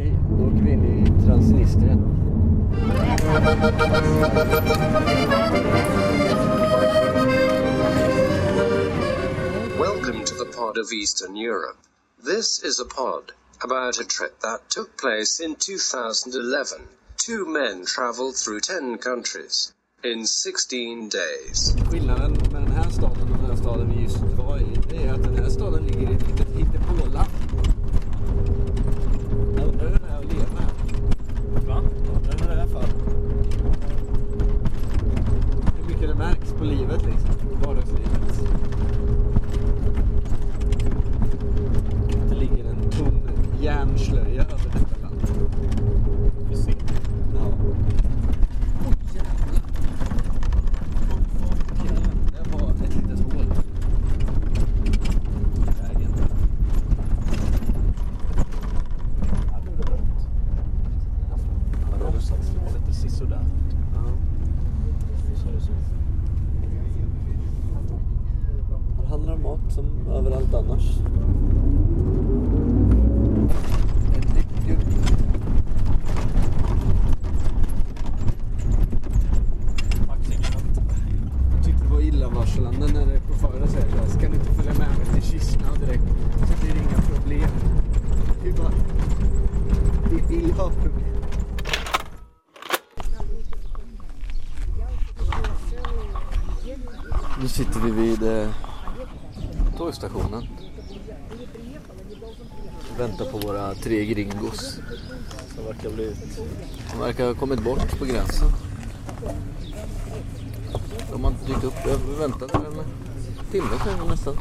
Okej, då åker vi in i Transnistrien. Welcome to the pod of Eastern Europe. This is a pod about a trip that took place in 2011. Two men traveled through 10 countries in 16 days. Skillnaden med den här staden och den här staden vi just var i, det är att den här staden ligger i ett litet hittepåland. Jag undrar hur det är att leva här. Va? Jag undrar hur det är för. Hur mycket det märks på livet liksom. Tågstationen. Väntar på våra tre gringos. Som verkar bli... De verkar ha kommit bort på gränsen. De har inte dykt upp. Jag väntat här en timme sedan nästan.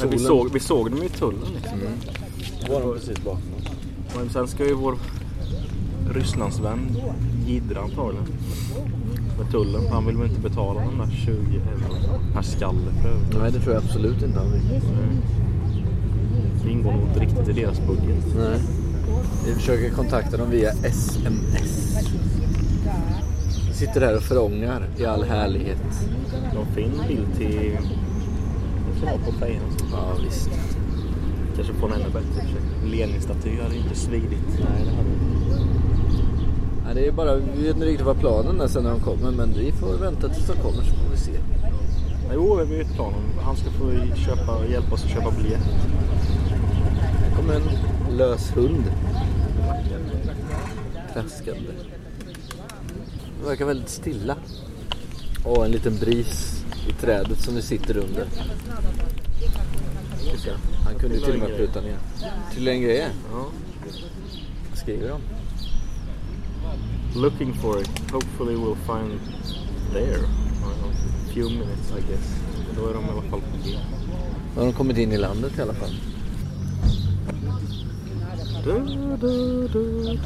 Men vi såg, vi såg dem i tullen liksom. Mm. Var de precis bakom oss. Men sen ska ju vår Rysslandsvän jiddra antagligen. Med tullen. Han vill väl inte betala de där 20 euro per skalle för övrigt. Nej, det tror jag absolut inte han vill. Det ingår nog inte riktigt i deras budget. Nej. Vi försöker kontakta dem via sms. Sitter här och förångar i all härlighet. De fin bild till... På fejan. Ja, visst. Kanske få en ännu bättre i och för sig. Leninstaty hade inte svidit. Nej, det hade Nej, det är bara, vi vet inte riktigt vad planen är sen när de kommer, men vi får vänta tills de kommer så får vi se. Jo, vi vet planen. Han ska få köpa, hjälpa oss att köpa biljett. Här kommer en lös hund. Traskande. Det verkar väldigt stilla. Och en liten bris i trädet som vi sitter under. Han kunde till och med pruta ner. Till en grej. Ja. Vad skriver de? Looking for it. Hopefully we'll find there. A few minutes I guess. Då är de i alla fall på G. Då har de kommit in i landet i alla fall. Du, du, du.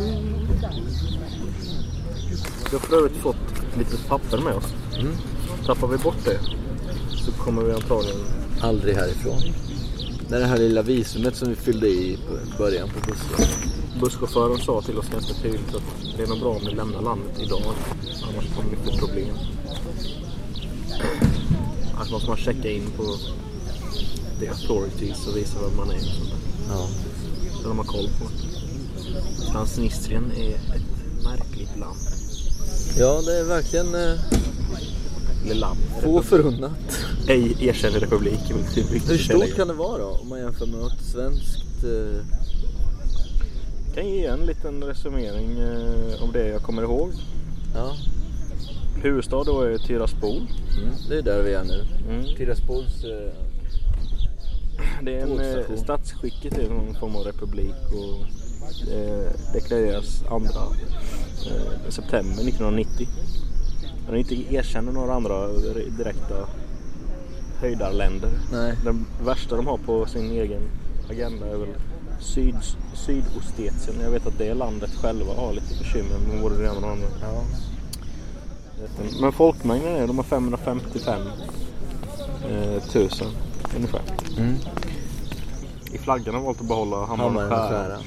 Vi har för övrigt fått ett litet papper med oss. Mm. Tappar vi bort det så kommer vi antagligen... Aldrig härifrån. Det är det här lilla visumet som vi fyllde i på början på bussen. Busschauffören sa till oss ganska tydligt att det är nog bra om ni lämnar landet idag. Annars kommer vi få problem. Annars måste man checka in på the authorities och visa vem man är. Och sånt där. Ja. Så de har koll på. Transnistrien är ett märkligt land. Ja, det är verkligen eh, Eller land. få förunnat. Ej erkänd republik Hur stort kan det vara då? Om man jämför med något svenskt... Eh, kan ge en liten resumering eh, av det jag kommer ihåg. ja, Huvudstad då är Tiraspol. mm, det är där vi är nu. Mm. Tiraspols... Eh, Det är en, eh, Tågstation. statsskicket är någon form av republik och eh, deklareras 2 eh, september 1990. Den inte erkänner några andra re- direkta höjdarländer. nej. Den värsta de har på sin egen agenda är väl Syd, Sydostetien. Jag vet att det landet själva har lite bekymmer med både det ena och det andra. Ja. Men folkmängden är de har 555 eh, tusen ungefär. Mm. I flaggan har de valt att behålla hammaren och skära.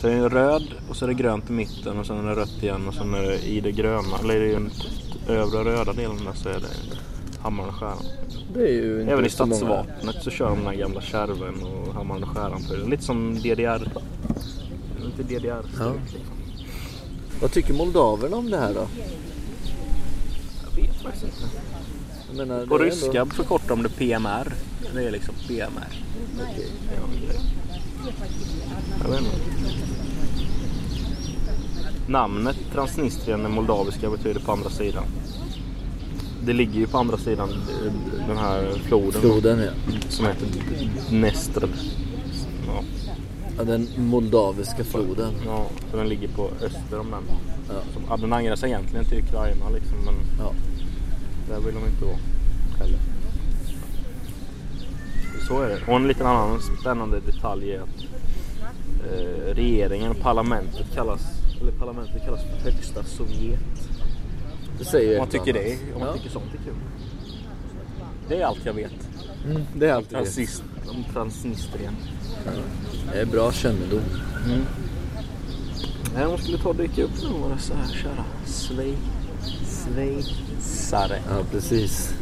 Så det är röd och så är det grönt i mitten och sen är det rött igen och sen är det i det gröna, eller i den övre röda delen där så är det Hammaren och skäran. Inte Även i många. stadsvapnet så kör de den här gamla kärven och hammaren och skäran på det. Lite som DDR. Lite DDR. Ja. Vad tycker moldaverna om det här då? Jag vet faktiskt inte. Menar, På ryska ändå- förkortar de det PMR. Det är liksom PMR. Grej. Jag vet inte. Namnet Transnistrien är moldaviska betyder på andra sidan. Det ligger ju på andra sidan eh, den här floden Floden ja. som heter Dnestr. Ja, ja. Den moldaviska floden. ja, så den ligger på öster om den. Ja. Den angränsar sig egentligen till Ukraina liksom, men Ja. där vill de inte vara heller. Så är det. Och en liten annan spännande detalj är att eh, regeringen och parlamentet kallas, eller parlamentet kallas för högsta Sovjet. Det säger Om man tycker annat. det, om man ja. tycker sånt är kul. Det är allt jag vet. Mm, det är alltid det. Transist, om Transnistrien. Det är bra kännedom. Nej, de skulle ta och dyka upp nu och så här Schweiz, Schweizare. Ja, precis.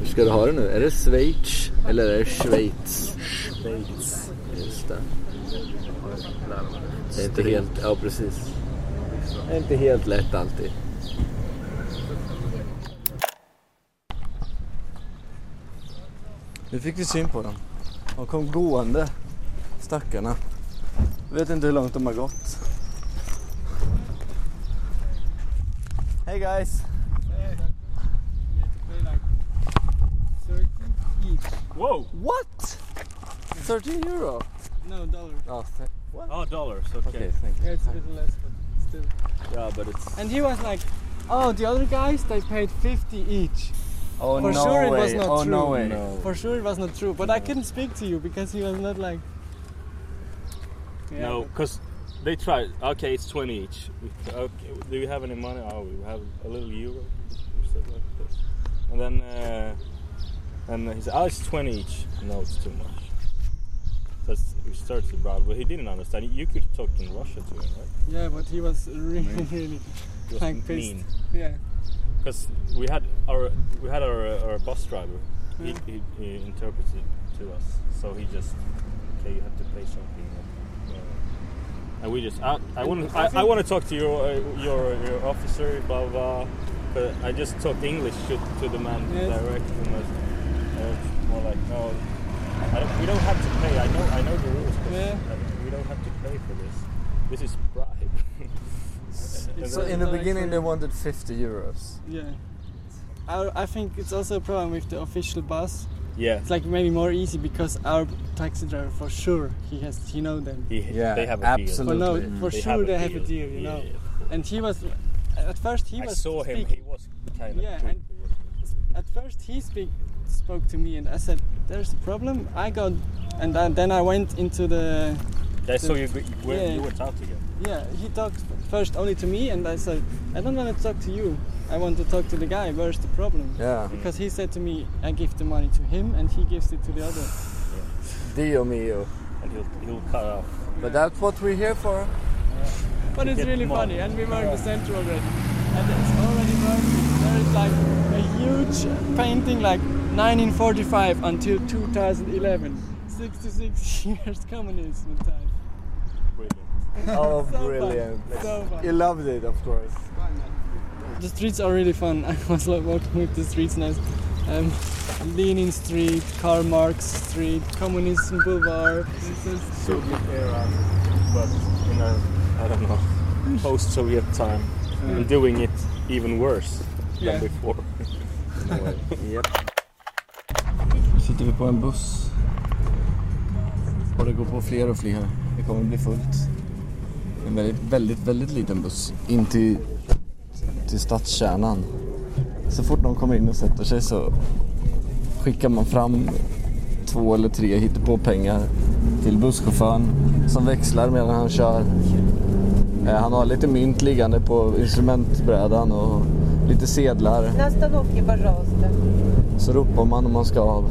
Hur ska du ha det nu? Är det Schweiz eller är det Schweiz? Schweiz. Just det. Det är inte helt... Ja, precis. Det är inte helt lätt alltid. Nu fick vi syn på dem. De kom gående. Stackarna. Jag vet inte hur långt de har gått. Hey guys! Wow! What? 13 euro? No, dollar. Oh, th- what? Oh, dollars. Okay. Okay, thank you. Yeah, it's a little less, but still. Yeah, but it's... And he was like, oh, the other guys, they paid 50 each. Oh For no sure it way. was not oh no true. way. No. For sure it was not true, but I couldn't speak to you because he was not like. Yeah, No, because they tried. Okay, it's 20 each. Okay, do you have any money? Oh, we have a little euro. We said like this. And then, uh, and he said, oh, it's 20 each. No, it's too much. That's, we started to browse, but he didn't understand. You could talk in Russia to him, right? Yeah, but he was really, really. He was Like pissed. mean. Yeah. Because we had our we had our uh, our bus driver. He, Yeah. he, he interpreted to us, so he just okay, you have to pay something. Uh, and we just I, I want to I, I want to talk to your uh, your your officer blah blah. blah but I just talked English to, to the man Yes. direct, and was, uh, more like no, I don't, we don't have to pay. I know I know the rules, but Yeah. We don't have to pay for this. This is bribe. So in the Like beginning they wanted 50 euros. Yeah. I, I think it's also a problem with the official bus. yeah. It's like maybe more easy because our taxi driver, for sure, he has, he know them. He, Yeah, they have a absolutely. For no, Mm. for They sure have a they have a deal. deal, you Yeah, know. yeah, of. And he was, at first he I was. saw him. speaking- He was kind of. Yeah, and- At first he speak, spoke to me and I said, "There's a problem." I got, and then, then I went into the. I saw you. Where Yeah. you went out together. Yeah, he talked first only to me, and I said, "I don't want to talk to you. I want to talk to the guy. Where's the problem?" Yeah. Because he said to me, "I give the money to him, and he gives it to the other." Dio mio. And he'll he'll cut off. But that's what we're here for. But it's really more. funny, and we were in the center already, and it's already working. There is like a huge painting, like 1945 until 2011, 66 years communism time. Brilliant. Oh, So fun. brilliant. So fun. You loved it, of course. The streets are really fun. I was like walking with the streets now. Um, Lenin Street, Karl Marx Street, Communism Boulevard. This is- Soviet era, but in a I don't know post-Soviet time, and doing it even worse Yeah. than before. Yep. Nu sitter vi på en buss. Och det går på fler och fler. Det kommer bli fullt. En väldigt, väldigt, väldigt liten buss. In till, till stadskärnan. Så fort någon kommer in och sätter sig så skickar man fram två eller tre på pengar till busschauffören som växlar medan han kör. Eh, han har lite mynt liggande på instrumentbrädan och lite sedlar. Nästan åker barraste. Så ropar man om man ska av.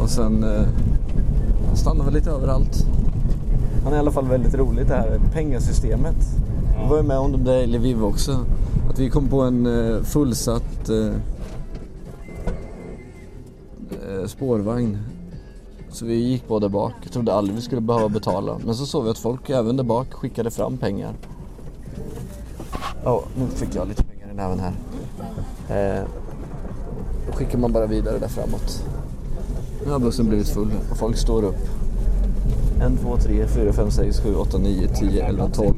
Och sen eh, han stannar väl lite överallt. Han är i alla fall väldigt rolig det här pengasystemet. Vi var ju med om det där i Lviv också. Att Vi kom på en eh, fullsatt eh, eh spårvagn. Så vi gick på där bak. Jag trodde aldrig vi skulle behöva betala. Men så såg vi att folk även där bak skickade fram pengar. Ja, oh, nu fick jag lite pengar i näven här. Eh, då skickar man bara vidare där framåt. Nu har bussen blivit full och folk står upp. 1, 2, 3, 4, 5, 6, 7, 8, 9, 10, 11, 12.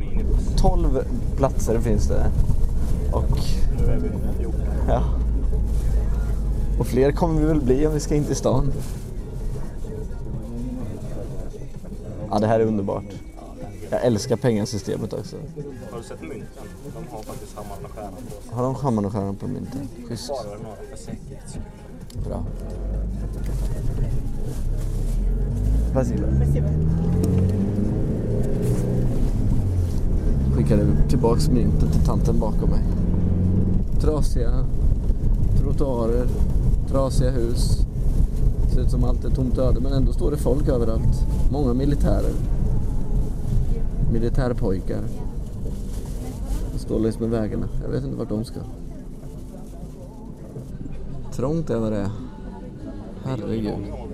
12 platser finns det. Och... Ja. Och fler kommer vi väl bli om vi ska in till stan. Ja, det här är underbart. Jag älskar pengasystemet också. Har du sett mynten? De har faktiskt hammaren och skäran på sig. Har de hammaren och skäran på mynten? Schysst. Sparar några för säkerhets skull. Bra. Спасибо. Skickade tillbaks myntet till tanten bakom mig. Trasiga trottoarer, trasiga hus. Ser ut som allt är tomt öde men ändå står det folk överallt. Många militärer. Militärpojkar. De står längs med vägarna. Jag vet inte vart de ska. Trångt är vad det är. Herregud.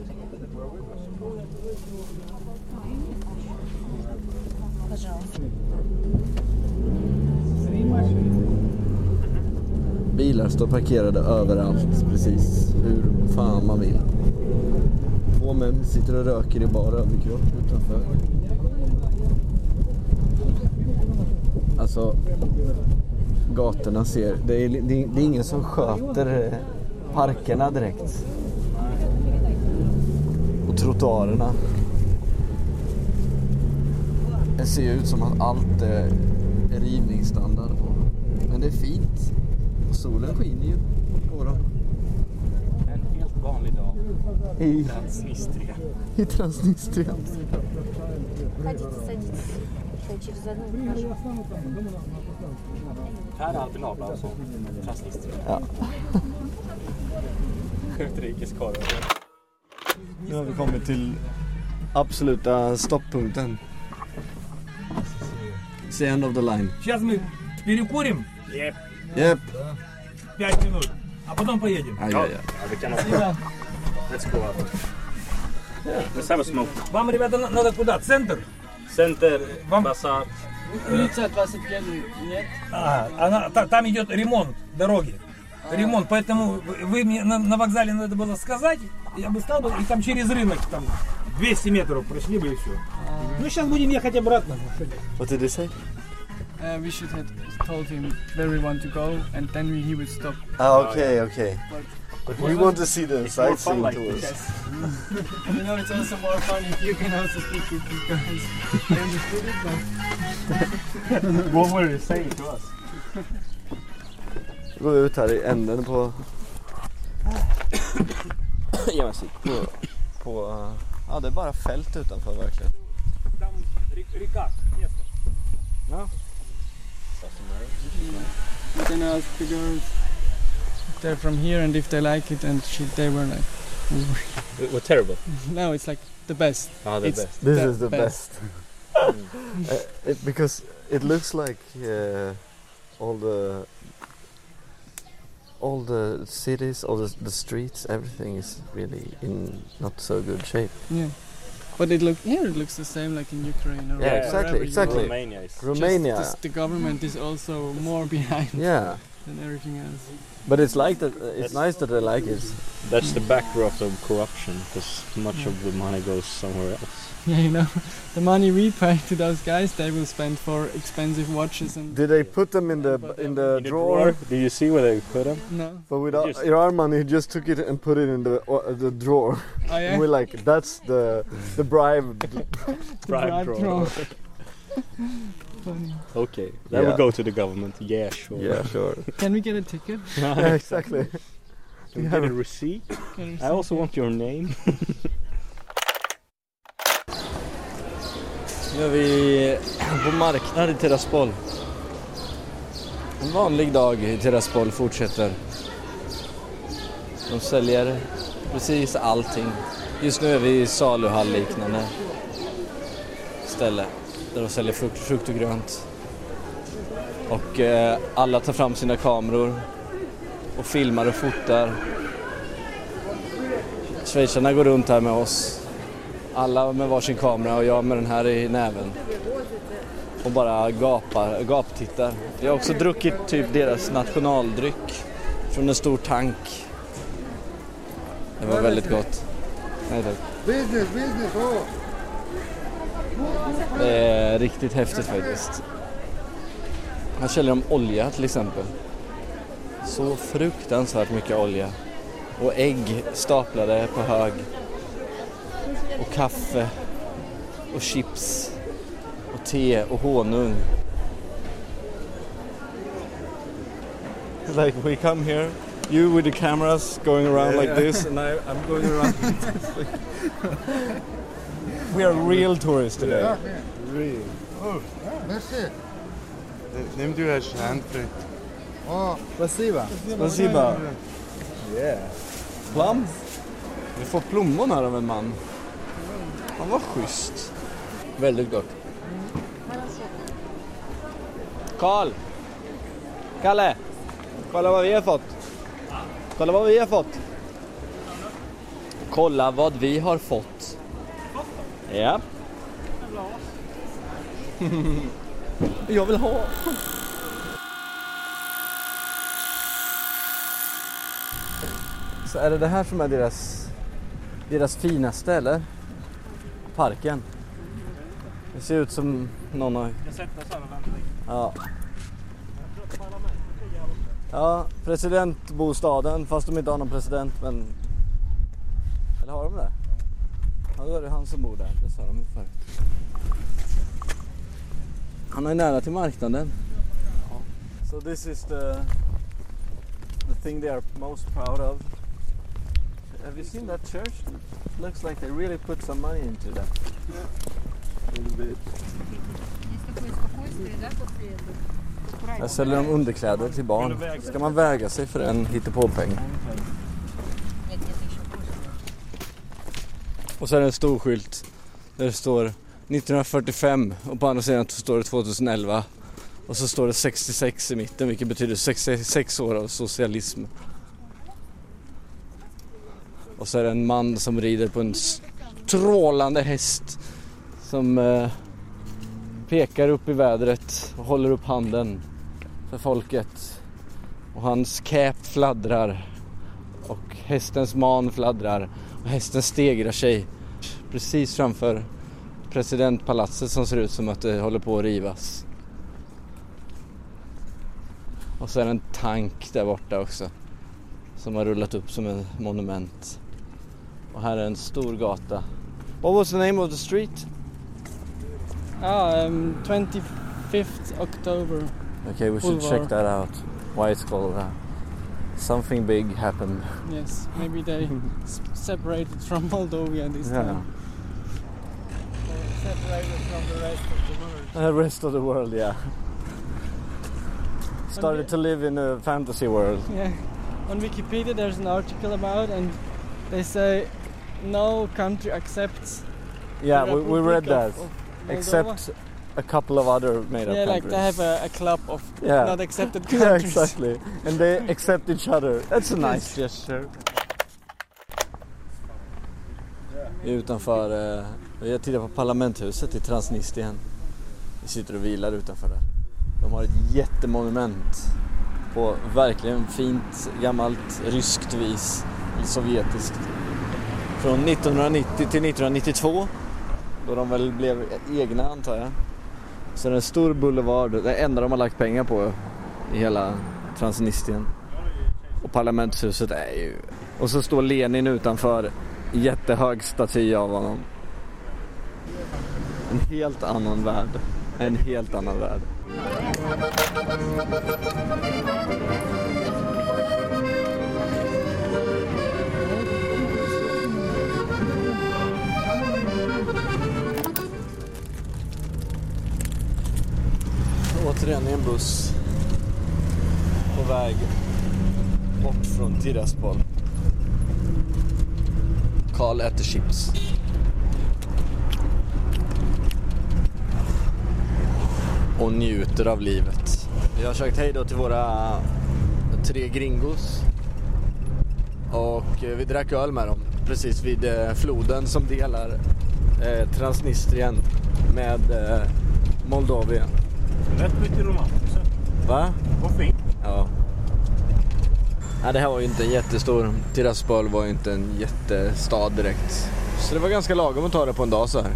Står parkerade överallt, precis hur fan man vill. Två män sitter och röker i bar överkropp utanför. Alltså, gatorna ser... Det är, det är, det är ingen som sköter eh, parkerna direkt. Och trottoarerna. Det ser ut som att allt eh, är rivningsstandard på. Men det är fint Och solen skiner ju på dem. En helt vanlig dag. I, Transnistria. i Transnistria. Ходите, садитесь. Я через одну ухожу. Här är Albin Abrahamsson. Transnistria. Ja. Utrikeskorren. Nu har vi kommit till absoluta stopppunkten. It's the end of the line. Сейчас мы перекурим Yep. 5 минут, а потом поедем. Vi kan åka. Let's go out. Let's have a smoke. Вам, ребята, на- надо куда? Центр? Center, Вам- Bazaar. Улица 21 нет? А, она, та- там идет ремонт дороги. Ремонт, поэтому вы- мне на, на вокзале надо было сказать, я бы стал бы, и там через рынок, там 200 метров прошли бы и все. Ну, сейчас будем ехать обратно. Did they say? Uh, we should have told him where we want to go and then we, he would stop. Ah, okay, okay. But we want to see the It's more fun sightseeing like tours. this. You know, it's also more fun if you can also speak with these guys. I understood it, but What were you saying to us? Gå ut här i änden på... Ge mig sitt. på, på uh, ja, det är bara fält utanför verkligen. Там ре- река, место. We can ask the girls if they're from here and if they like it and she, they were like, It was terrible. no, it's like the best. Ja, det är It's bäst. This the is the best. Uh, it, because it looks like uh, all the all the cities, all the, the streets, everything is really in not so good shape. Yeah. But it look here it looks the same like in Ukraine or Yeah, wherever exactly, you exactly. go. Romania is... Just Romania, this- the government is also more behind yeah. than everything else. But it's like that. Uh, it's That's- nice that they like it. That's the backdrop of corruption because much of the money goes somewhere else. Yeah, you know, the money we pay to those guys, they will spend for expensive watches and Did they put them in the in the In the drawer? Do you see where they put them? no. But with our, Just- our money, he just took it and put it in the uh, the drawer. Oh yeah. And we're like, that's the the bribe. Bribe drawer. Funny. Okay, that Yeah. will go to the government. Yeah, sure. yeah, sure. Can we get a ticket? yeah, exactly. Can we get a receipt? Can we I see? also want your name. Nu är vi på marknad i Tiraspol. En vanlig dag i Tiraspol fortsätter. De säljer precis allting. Just nu är vi i saluhall liknande ställe där de säljer frukt, frukt och grönt. Och eh, alla tar fram sina kameror och filmar och fotar. Schweizarna går runt här med oss. Alla med varsin kamera och jag med den här i näven. Och bara gapar, gaptittar. Jag har också druckit typ deras nationaldryck från en stor tank. Det var väldigt gott. Nej, tack. Business, business, oh. Det är riktigt häftigt faktiskt. Här säljer de olja till exempel. Så fruktansvärt mycket olja. Och ägg staplade på hög och kaffe och chips och te och honung. Like we come here, you with the cameras going around yeah, like yeah. this and I, I'm going around. we are real tourists today. Yeah. Real. Oh, merci. Nimm du Herr Schandfried. Oh, spasiba. Spasiba. Yeah. Plum? Vi får plommon här av en man. Han var schysst. Väldigt gott. Karl! Kalle! Kolla vad vi har fått. Kolla vad vi har fått. Kolla vad vi har fått. Ja. Jag vill ha. Så är det det här som är deras, deras finaste eller? Parken. Det ser ut som någon har... Ja. Ja, presidentbostaden fast de inte har någon president men... Eller har de det? Ja, då är det han som bor där. Det sa de ju förut. Han är nära till marknaden. So this is the, the thing they are most proud of. Have you seen that church? Looks like they really put some money into that. A little bit. Här säljer de underkläder till barn. Ska man väga sig för en hittepåpeng? Och så är det en stor skylt där det står 1945 och på andra sidan står det 2011. Och så står det 66 i mitten vilket betyder 66 år av socialism. Och så är det en man som rider på en strålande häst som eh, pekar upp i vädret och håller upp handen för folket. Och hans cap fladdrar och hästens man fladdrar och hästen stegrar sig precis framför presidentpalatset som ser ut som att det håller på att rivas. Och så är det en tank där borta också som har rullat upp som ett monument. Och här är en stor gata. What was the name of the street? Ah, um, 25th October. Okay, we should Boulevard. check that out. Why it's called that. Something big happened. Yes, maybe they separated from Moldova this Yeah. time. Separated from the rest of the world. The rest of the world, yeah. Started to live in a fantasy world. Yeah. On Wikipedia there's an article about and they say no country accepts Yeah, we, we read that. of- of. Except a couple of other made up yeah, like countries. they have a, a club of Yeah. not accepted Yeah, countries. exactly. And they accept each other. That's a nice gesture. Utanför, eh, vi har tittat på parlamenthuset i Transnistrien. Vi sitter och vilar utanför där. De har ett jättemonument på verkligen fint gammalt ryskt vis, sovjetiskt. Från 1990 till 1992 då de väl blev egna antar jag. Så det är en stor boulevard, det enda de har lagt pengar på i hela Transnistrien. Och parlamentshuset är ju... Och så står Lenin utanför, jättehög staty av honom. En helt annan värld. En helt annan värld. Återigen i en buss på väg bort från Tiraspol. Karl äter chips. Och njuter av livet. Vi har sagt hej då till våra tre gringos. Och eh, vi drack öl med dem precis vid eh, floden som delar eh, Transnistrien med Moldavien. Rätt mycket romantiskt. Va? Vad fint. Ja. Nej, det här var ju inte en jättestor. Tiraspol var ju inte en jättestad direkt. Så det var ganska lagom att ta det på en dag så här.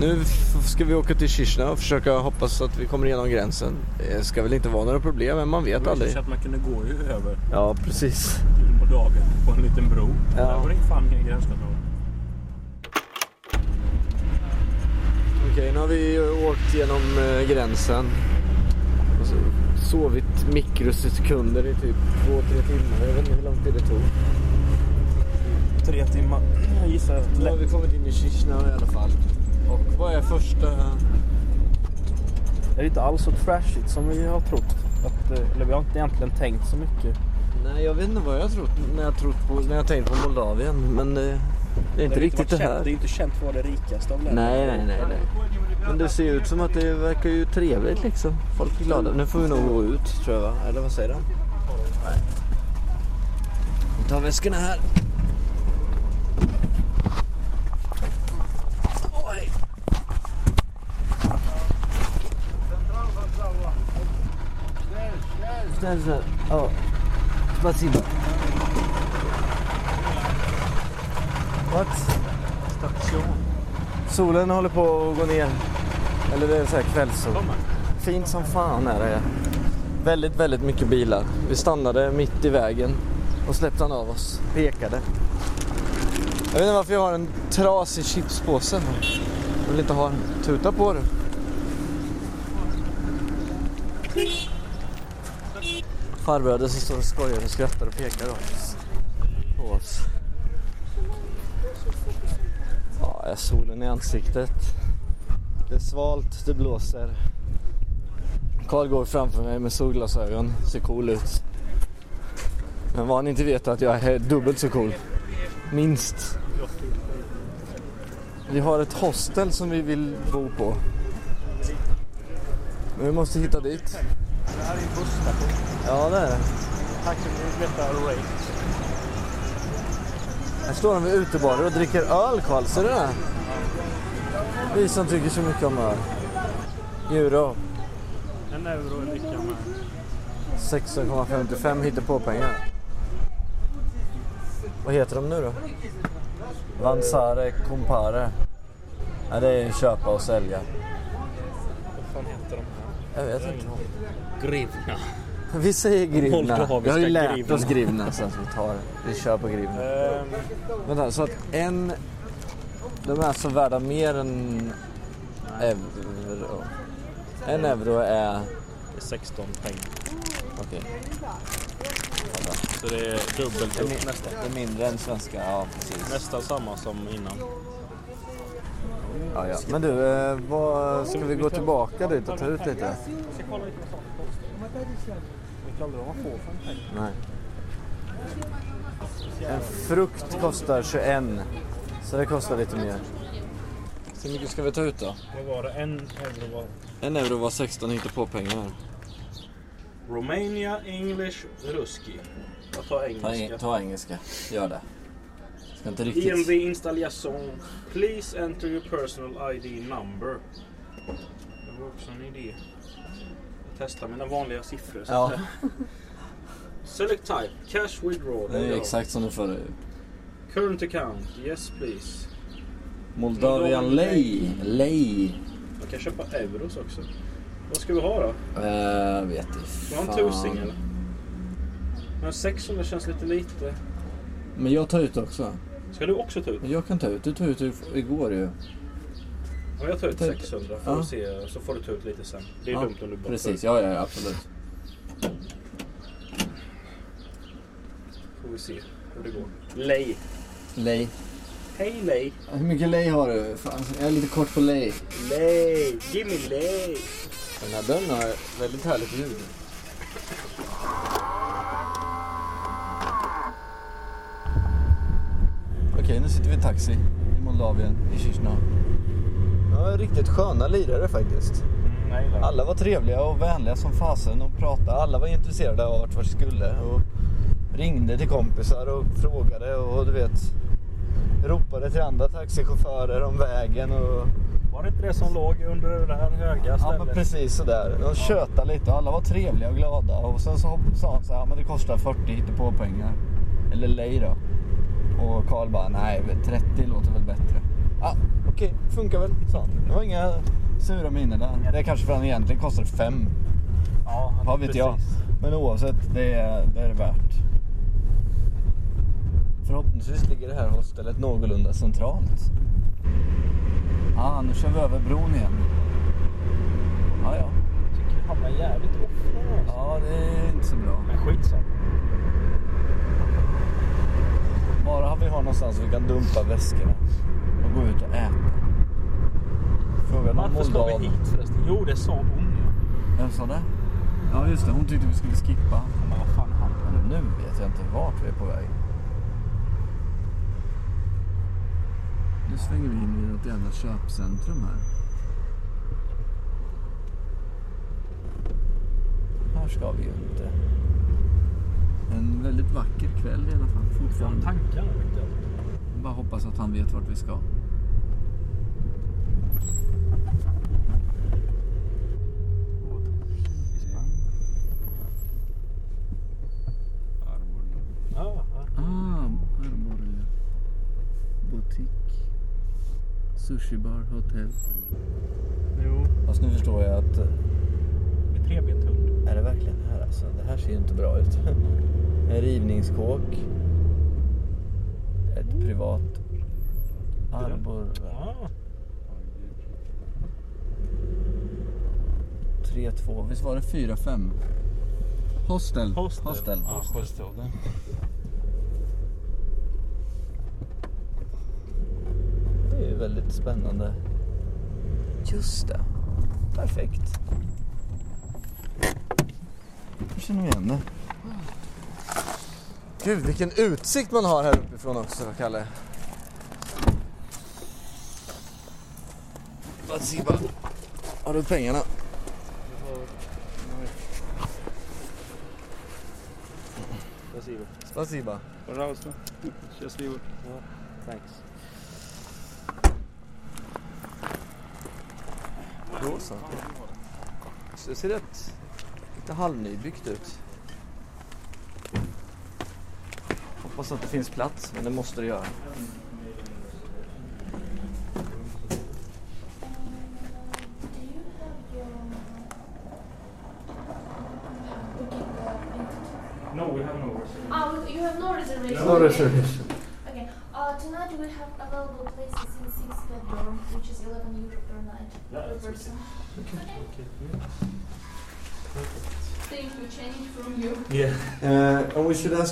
Nu ska vi åka till Chisinau och försöka hoppas att vi kommer igenom gränsen. Det ska väl inte vara några problem, men man vet Det aldrig. så att man kunde gå över Ja, precis. på dagen på en liten bro. Ja. Där var det fan ingen gränskontroll. Nu har vi åkt genom eh, gränsen. Och så sovit mikrosekunder i typ två, tre timmar. Jag vet inte hur lång tid det tog. Tre timmar. Jag gissar Nu har vi kommit in i Chisinau i alla fall. Och vad är första... Det är inte alls så trashigt som vi har trott. Att, eh, eller vi har inte egentligen tänkt så mycket. Nej, jag vet inte vad jag har trott när jag, trott på, när jag tänkt på Moldavien. Men det, det är inte det riktigt det här. Känt, det är inte känt för att vara det rikaste av länderna. Nej, nej, nej. Men det ser ut som att det verkar ju trevligt liksom. Folk är glada. Nu får vi nog gå ut tror jag va? Eller vad säger du? Nej. Vi tar väskorna här. Oj. Snäll, What? Solen håller på att gå ner. Eller det är så här kvällssol. Fint som fan är det. Väldigt, väldigt mycket bilar. Vi stannade mitt i vägen och släppte han av oss. Pekade. Jag vet inte varför jag har en trasig chipspåse. Jag vill inte ha den. Tuta på den. Farbröder som står och skojar och skrattar och pekar på oss. Ja, är solen i ansiktet. Det är svalt, det blåser. Karl går framför mig med solglasögon, ser cool ut. Men vad han inte vet är att jag är dubbelt så cool. Minst. Vi har ett hostel som vi vill bo på. Men vi måste hitta dit. Det här är en busstation. Ja, det är det. Tack så mycket. Här står de vid utebarer och dricker öl, Karl. Ser du det? Vi som tycker så mycket om öl. Euro. En euro är lika med... 16,55 hittar på pengar. Vad heter de nu då? Vansare Compare. Ja, det är köpa och sälja. Vad fan heter de här? Jag vet inte. Grivna. Vi säger grivna. Vi har ju lärt grivna. oss grivna så att vi tar Vi kör på grivna. Ehm, Vänta, så att en... De är alltså värda mer än euro. En euro är... det är 16 pengar. Okej. Så det är dubbelt Det är, upp mi- nästan. det är mindre än svenska, ja precis. Nästan samma som innan. Ja, ja. Men du, eh, vad, ska vi gå tillbaka dit och ta ut lite? Vet aldrig vad man får för en peng. Nej. En frukt kostar 21. Så det kostar lite mer. Så hur mycket ska vi ta ut då? Vad var det? En euro var... En euro var 16 hittar på pengar. Romania, English, Ruski. Jag tar Ta, engelska. eng- ta engelska, gör det. Ska inte riktigt... EMV installation. Please enter your personal ID number. Det var också en idé. Jag testar mina vanliga siffror. så Ja. Select type. Cash withdrawal. Det är Ja. exakt som det förra. Current account. Yes please. Moldavian lei. Lei. Man kan köpa euros också. Vad ska vi ha då? Uh, vet inte. Ska vi ha en tusing eller? Men 600 känns lite lite. Men jag tar ut också. Ska du också ta ut? Jag kan ta ut. Du tog ut igår ju. Ja, jag tar ut Ta ut. 600 för Ja. se, så får du ta ut lite sen. Det är Ja, dumt om du bara Precis, ja, ja absolut. Får vi se hur det går. Lej. Lei. Hej Lej. Hur mycket lei har du? Fan, jag är lite kort på lei. Lej. Gimme lej. Den här dörren har väldigt härligt ljud. Okej, nu sitter vi i taxi i Moldavien, i Chisinau. Ja, riktigt sköna lirare faktiskt. Mm. Alla var trevliga och vänliga som fasen och pratade. Alla var intresserade av vart vi skulle och ringde till kompisar och frågade och du vet ropade till andra taxichaufförer om vägen och Var det inte det som låg under det där höga ja stället? men precis sådär. De tjötade lite och alla var trevliga och glada och sen så sa han så här, "Ja, men det kostar 40 på pengar Eller lej då. Och Karl bara, nej 30 låter väl bättre. Ja okej, funkar väl sa han. Det var inga sura minnen där. Det är kanske för att han egentligen kostar 5. Ja, Vad vet jag. precis. Men oavsett, det är det, är det värt. Förhoppningsvis ligger det här hostellet någorlunda centralt. Ja, nu kör vi över bron igen. Ja, ja. Tycker vi hamnar jävligt ofta alltså. Ja, det är inte så bra. Men skitsamma. Bara vi har någonstans vi kan dumpa väskorna och gå ut och äta. Fråga någon Varför ska vi hit förresten? Jo, det sa hon ja. Vem sa det? Ja, just det. Hon tyckte vi skulle skippa. Men vad fan han Men nu vet jag inte vart vi är på väg. Nu svänger vi in i något jävla köpcentrum här. Här ska vi ju inte. En väldigt vacker kväll i alla fall. Fortfarande. tankar jag. Bara hoppas att han vet vart vi ska. Ja, ja. Ah, Arborg. Butik. Sushi bar, hotell. Jo, Fast nu förstår jag att... eh, med trebent hund. Är det verkligen här alltså? Det här ser ju inte bra ut. En rivningskåk. Ett privat arbor. Ja. 3-2. Visst var det 4-5? Hostel. Hostel. Hostel. Ja, hostel. Det är ju väldigt spännande. Just det. Perfekt. Jag känner igen det. Gud, vilken utsikt man har här uppifrån också, Kalle. Spasiba. Har du pengarna? Спасибо. Spasiba. Пожалуйста. Счастливо. Thanks. Då så. Det ser rätt lite halvnybyggt ut. Hoppas att det finns plats, men det måste det göra. No, we have no Oh, you have no reservation? No reservation.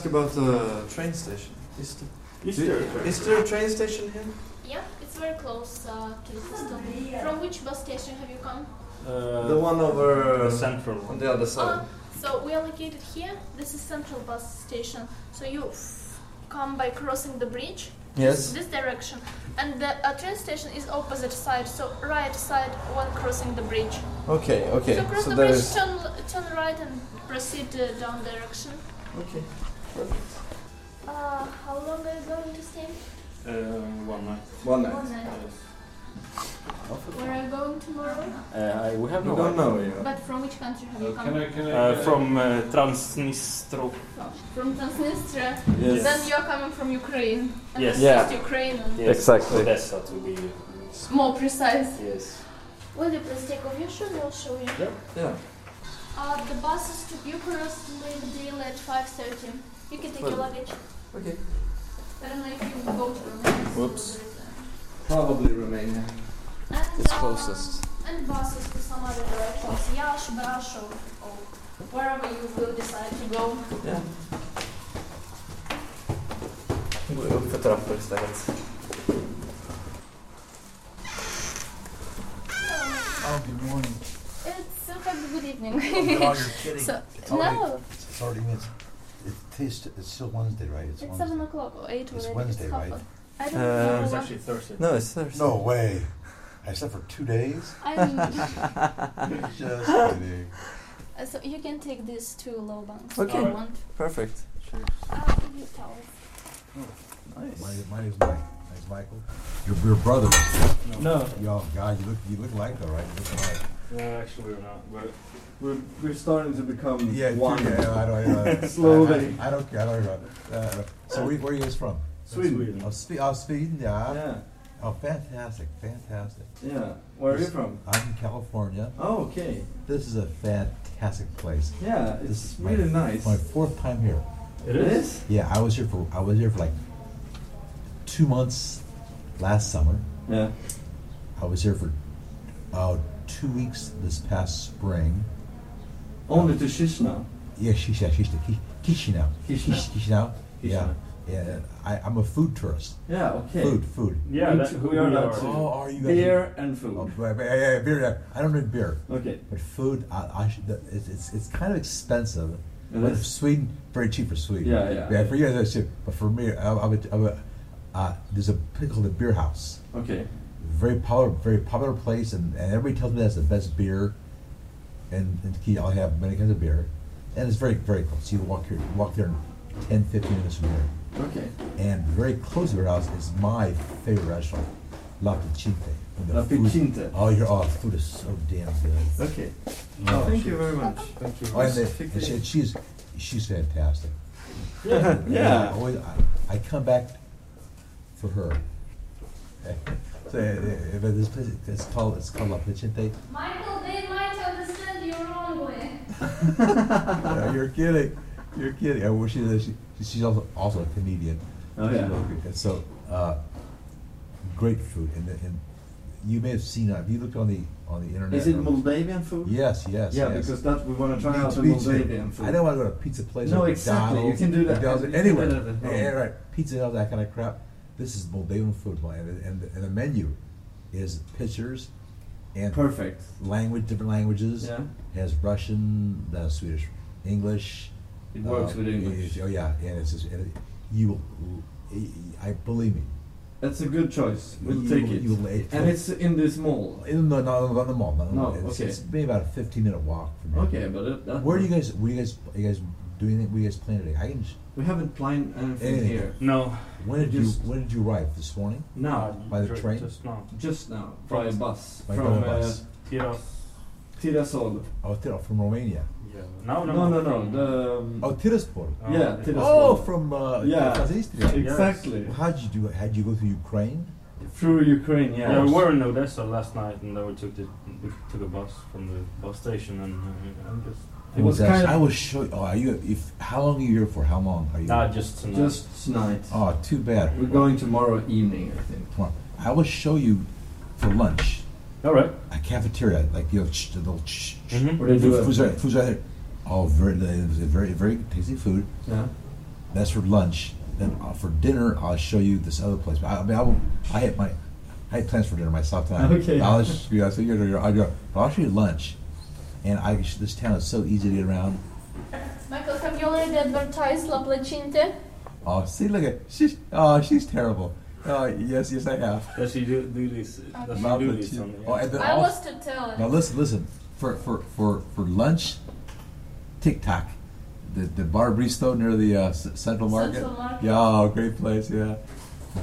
Ask about the train station. Is, the, Is there a train is there a train station here? Yeah, it's very close uh, to the system. From which bus station have you come? Uh, the one over the central on the other side. Uh, so we are located here. This is central bus station. So you f- come by crossing the bridge. yes. This direction, and the uh, train station is opposite side. So right side when crossing the bridge. Okay, okay. So cross So the bridge, turn turn right, and proceed uh, down direction. Okay. Uh, how long are you going to stay? Uh, one night. One night. One night. Where are you going tomorrow? Uh, we have We no don't know you. But from which country have you come? Uh, from uh, Transnistro. From Transnistria. Yes. Then you're coming from Ukraine. And Yes. this Yeah. Ukraine. and Yes, Exactly. Odessa to be. More precise. Yes. Will you please take off your shoes? I'll show you. Yeah. Uh, the buses to Bucharest leave daily at 5.30. You can take your luggage. Okay. I don't know if you go to Romania. Whoops. Probably Romania. And, It's uh, closest. And buses to some other directions. Yash, Brasov, or wherever you will decide to go. Yeah. Går upp för trappor istället. Oh, good morning. It's in fact good evening. Oh, you're kidding. so, It's already- no, It's already, it's, it tastes, it's still Wednesday, right? It's it's Wednesday. 7 o'clock or 8 It's already. Wednesday, it's half right? a- I don't Uh, know It's actually Thursday. No, it's Thursday. No way. I slept for two days. I'm, Just kidding. uh, so you can take these two low bunks Okay. if you want. Perfect. I'll give you towels. Nice. My, my name's Mike. Name's Michael. Your, your brother. No, Yo, God, you look you look alike though, right? You look alike. No, actually we're not. We're we're, we're starting to become Yeah, one. Yeah, I don't. I don't Slowly. I, I, don't care. I don't care. Uh, so where, where are you guys from? Sweden. Oh, Spe- oh Sweden. Yeah. Yeah, Oh, fantastic, fantastic. yeah. Where are you from? I'm in California. Oh, okay. This is a fantastic place. Yeah, This it's is my- really nice. My fourth time here. It is. Yeah, I was here for I was here for like two months last summer. Yeah. I was here for uh, two weeks this past spring. Only to Chisinau. Yeah, Shisha, Shisha, Kishinau. Chisinau. Kishinau. Yeah, Chisinau. yeah. I, I'm a food tourist. Yeah. Okay. Food, food. Yeah, We that, too- we are we that are. too. Oh, are you guys? Beer and food. Oh, but- but- yeah, yeah, beer. Yeah. I don't drink beer, Okay. but food. I, I should, it's, it's it's kind of expensive. It But is. Sweden, very cheap for Sweden. Yeah, yeah. Yeah, for you guys, that's cheap. But for me, I, I would, I would, uh, there's a place called the Beer House. Okay. Very popular, very popular place, and, and everybody tells me that's the best beer. And in Key, I have many kinds of beer, and it's very, very close. You walk here, walk there in 10, 15 minutes from here. Okay. And very close to Beer House is my favorite restaurant, La Picinte. La food- Picinte. Oh, your oh, food is so damn good. Okay. Oh, Thank she- you very much. Thank you. Oh, and, they, and she, she's she's fantastic. Yeah. I Yeah. always, I, I come back for her. so, uh, but this place, it's called it's called La Picente. Michael, they might understand you wrongly. Uh, you're kidding. You're kidding. I wish she, she she's also also a comedian. Oh, yeah. She's. And so uh, great food, and, and you may have seen that. Have you looked on the on the internet? Is it or- Moldavian food? Yes, yes. Yeah, yes. because that we want to try out too, the. Moldavian food. I don't want to go to a pizza place. No, or exactly. You McDonald's, can do that. McDonald's, You can anywhere. do that at home. Yeah, right. Pizza and all that kind of crap. This is Moldavian food, and, and, and the menu is pictures and Perfect. language, different languages. Yeah. Has Russian, uh, Swedish, English. It works uh, with English. it- oh yeah, and it's just, and it, you. I believe me. That's a good choice. We'll You take it. you it- and it's in this mall. No, no, not the mall. No, No, it's, okay. it's maybe about a fifteen minute walk from here. Okay, but it, Where do you guys? Where you guys? You guys doing anything? What you guys plan today? I can. sh- We haven't planned anything Anything. here. No. When did Just- you When did you arrive this morning? No, By the Dr- train? Just now. just now, by bus By from the uh, bus. Tiras. Tiraspol. Oh, Tira- from Romania. Yeah. No, no, No, no, no. The um, Oh, Tiraspol. Oh, yeah. Tiraspol. Oh, from uh, Yeah. Transnistria. exactly How did you do it? How did you go through Ukraine? through Ukraine. Yeah. Yeah, we were in Odessa last night, and then we took the we took a bus from the bus station, and uh, I'm just It was actually- kind of- I will show you. Oh, are you? If how long are you here for? How long are you? nah, just tonight. Just tonight. oh, too bad. We're going tomorrow evening, I think. Come on. I will show you for lunch all right. a cafeteria, like you know, ch- the little. Ch- ch- Mhm. Where they do food, it. food's right, food's right there. Oh, very, very, very tasty food. Yeah. That's for lunch. Then uh, for dinner, I'll show you this other place. But I, I mean, I, will, I had my, I had plans for dinner myself tonight. Okay. I'll just, yeah, so you're, you're, I'll, go- but I'll show you lunch. And I, this town is so easy to get around. Michael, have you already advertised La Placinte? Oh, see, look at she's. Oh, she's terrible. Oh, yes, yes, I have. Does she do, do this? Does she do the this? cheese. On, Oh, and then I also- was to tell it. Now listen, listen. For for for for lunch, TikTok, the the bar Bristo near the uh, Central Market. Central Market. Yeah, oh, great place. Yeah.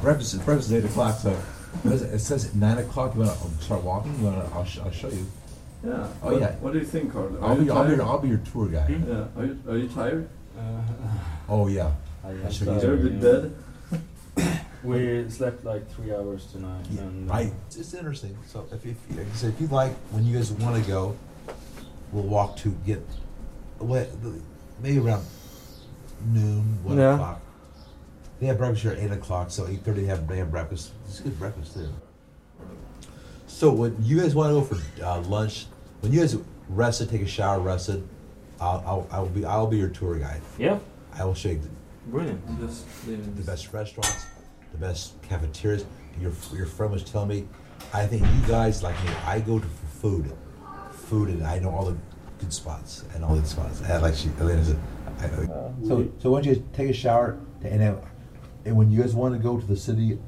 Breakfast breakfast is eight o'clock. So it says- it says at nine o'clock. You want to start walking? You want to? I'll, sh- I'll show you. Yeah. Oh, what, yeah. What do you think, Carl? Are I'll you be I'll be tired? I'll be your tour guide. Hmm? Yeah. Are you, are you tired? Uh, Oh yeah. I I should Are get you a you. bit dead? We slept like three hours tonight, and uh, I. It's interesting. So if if like I if you like, when you guys want to go, we'll walk to get, what maybe around noon, one Yeah. o'clock. They have breakfast here at eight o'clock, so eight thirty they have they have breakfast. It's good breakfast too. So when you guys want to go for uh, lunch, when you guys rested, take a shower, rested, I'll, I'll I'll be I'll be your tour guide. yeah, I will show you brilliant. Just leaving the best restaurants, the best cafeterias. Your your friend was telling me, I think you guys like me. I go to for food, food, and I know all the good spots and all the spots. I like she. Elena said, I, I, uh, so so why don't you take a shower and then, and when you guys want to go to the city,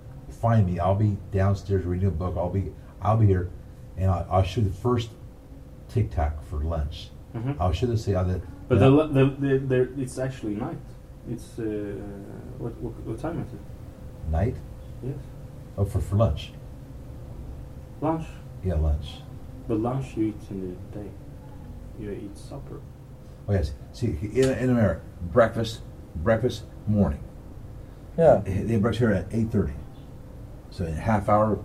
find me. I'll be downstairs reading a book. I'll be I'll be here, and I'll, I'll show the first Tic Tac for lunch. Mhm. I'll show this the other. But the, the, the, the, it's actually night. It's uh, what, what what time is it? night. Yes, Oh, for for lunch. lunch. Yeah, lunch. But lunch you eat in the day. You eat supper. Oh yes. See, in, in America, breakfast, breakfast, morning. Yeah. They they breakfast here at eight thirty. So in a half hour,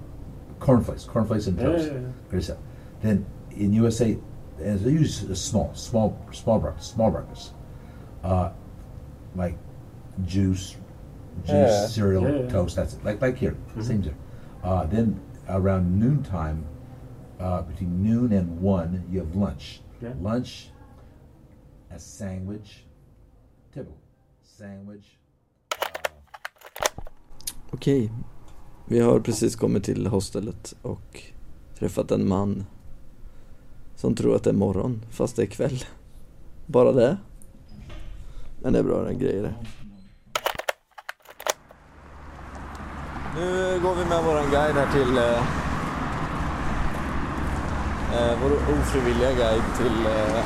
cornflakes, cornflakes and toast. yeah, yeah. Very simple. Then in USA, and they use small, small, small breakfast, small breakfast, uh, like juice, juice, Yeah. cereal, Yeah, yeah. toast. That's it. like like here, Mhm. same thing. Uh, then around noontime, uh, between noon and one, you have lunch. Yeah. Lunch, a sandwich, typical sandwich. Okej. Vi har precis kommit till hostelet och träffat en man som tror att det är morgon fast det är kväll. Bara det. Men det är bra den grejer det. Nu går vi med våran guide här till eh, eh, vår ofrivilliga guide till eh,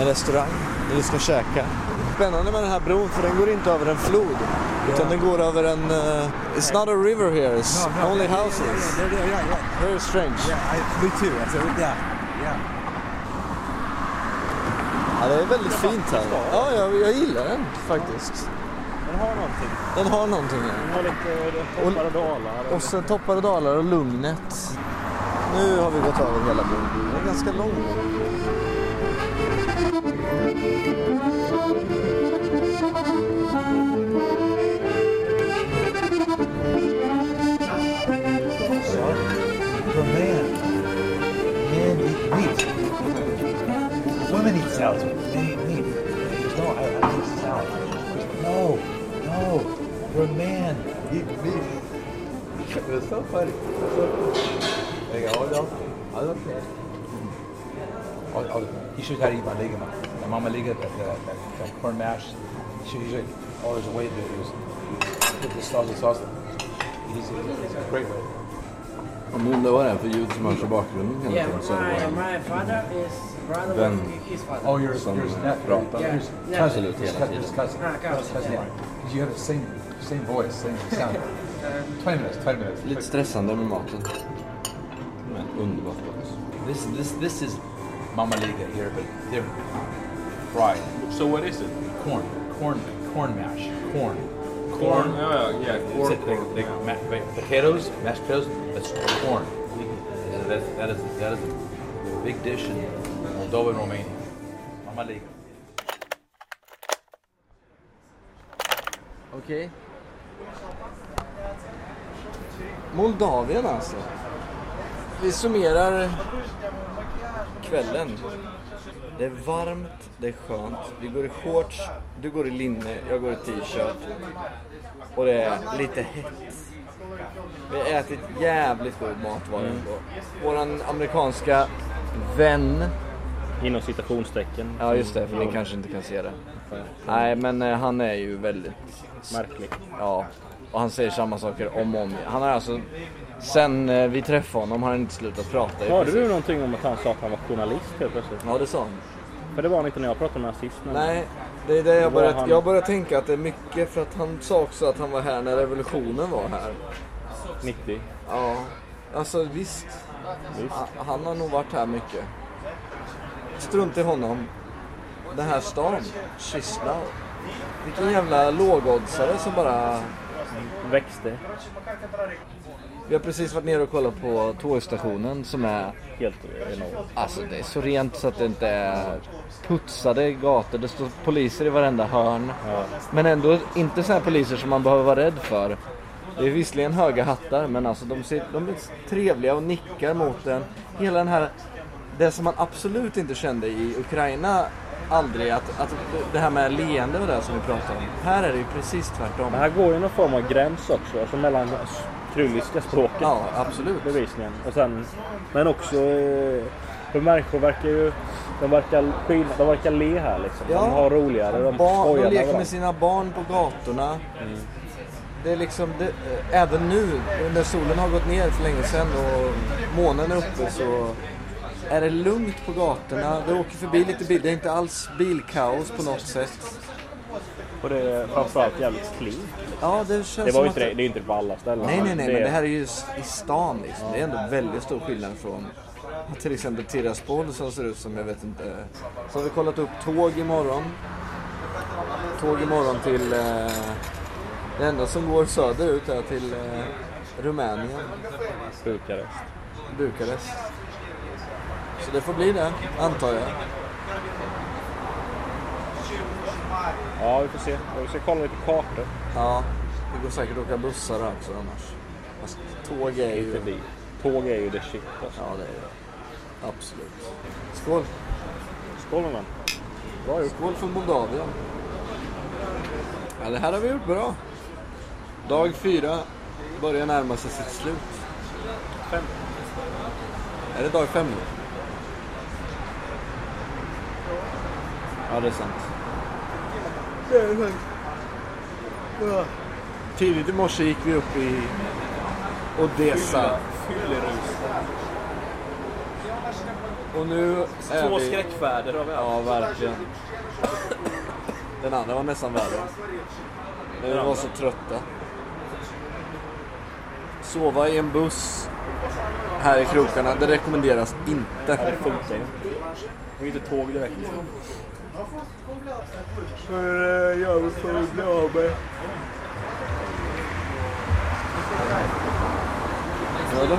en restaurang där vi ska käka. Spännande med den här bron för den går inte över en flod utan den går över en... eh, it's not a river here, it's only houses. Very strange. me too. I said, yeah, yeah. Ja, det är väldigt fint här. Ja, jag, jag gillar den faktiskt. Den har någonting. Den har någonting här. Den har lite toppar och dalar. Och sen toppar och dalar och lugnet. Nu har vi gått över hela bron. Den är ganska lång. For Women eat salads. Men eat meat. No, I, I eat salad. No, no. For man, eat meat. It was so funny. They go, oh no, I look at it. Oh, oh, he shows how to eat my liga. My mama liga, that, that, that, that corn mash. She usually, oh, there's a way to do it. Put the sauce, the sauce. He's, he's a great way. Om du undrar vad det är för ljud som hörs i bakgrunden hela Yeah, tiden så är det my, bara my father is brother Then- with his father. Oh, you're, Som you're. Yeah. Here's Yeah. cousin. Absolut, Just cousin. tiden. Just cousin. Ah, cousin, Cousin. yeah. Because you have the same same voice, same sound. 20 minutes, 20 minutes. lite stressande med maten. Men underbart gott. This this this is Mama Liga here, but they're fried. So what is it? Corn, corn, corn mash, corn. Corn. Oh yeah, corn. It's like, like ma- ma- potatoes, mashed potatoes. That's corn. And that, that is that is a big dish in Moldova and Romania. Mama Liga. Okej. Moldavien alltså. Vi summerar kvällen. Det är varmt, det är skönt. Vi går i shorts, du går i linne, jag går i t-shirt. Och det är lite hett. Vi har ätit jävligt god mat var det ändå. Våran amerikanska vän Inom citationstecken. Ja just det, för ni kanske inte kan se det. Nej men eh, han är ju väldigt Märklig. Ja, och han säger samma saker om och om igen. Han har alltså, sen eh, vi träffade honom har han inte slutat prata i Hörde princip. du någonting om att han sa att han var journalist helt plötsligt? Ja det sa han. För det var han inte när jag pratade med honom sist. men- Nej, det är det jag var han- jag börjar tänka att det är mycket för att han sa också att han var här när revolutionen var här. 90. Ja, alltså visst. Visst. Ha- Han har nog varit här mycket. Strunt i honom. Den här stan, Chisinau. Vilken jävla lågoddsare som bara Växte. Vi har precis varit nere och kollat på tågstationen som är Helt enormt. Alltså det är så rent så att det inte är putsade gator. Det står poliser i varenda hörn. Ja. Men ändå inte så här poliser som man behöver vara rädd för. Det är visserligen höga hattar men alltså de, ser, de är trevliga och nickar mot en. Hela den här, det som man absolut inte kände i Ukraina aldrig, att, att det här med leende och det som vi pratade om. Här är det ju precis tvärtom. Men här går ju någon form av gräns också. Alltså mellan krylliska språket. Ja, absolut. Bevisligen. Och sen, men också eh, för människor verkar ju de verkar, skina, de verkar le här liksom. Ja. De har roligare. De Barn, de leker med sina barn på gatorna. Det är liksom, det, eh, även nu när solen har gått ner för länge sedan och månen är uppe så är det lugnt på gatorna. Det åker förbi lite bil. Det är inte alls bilkaos på något sätt. Och det är framförallt jävligt clean. Ja, det känns Det var som ju att inte det, det är inte på alla ställen. Nej, nej, nej, det, men det här är ju i stan liksom. Det är ändå väldigt stor skillnad från till exempel Tiraspol som ser ut som, jag vet inte. Så har vi kollat upp tåg imorgon. Tåg imorgon till, eh, det enda som går söderut är till eh, Rumänien, Bukarest. Bukarest. Så det får bli det, antar jag. Ja, vi får se. Vi ska kolla lite kartor. Ja, det går säkert att åka bussar också annars. Fast tåg är ju... Inte. Tåg är ju det shit alltså. Ja, det är det. Absolut. Skål! Skål vän. Bra gjort. Skål för Moldavien. Ja, det här har vi gjort bra. Dag fyra börjar närma sig sitt slut. Fem. Är det dag fem nu? Ja, det är sant. Det är sant. Ja. Tidigt i morse gick vi upp i Odessa. Och nu är Två vi... skräckfärder har vi haft. Ja, verkligen. Den andra var nästan värre. När vi var så trötta. Sova i en buss här i krokarna, det rekommenderas inte. Det funkar. Det är inte tåg direkt. För jag vill få bli av med. Vadå?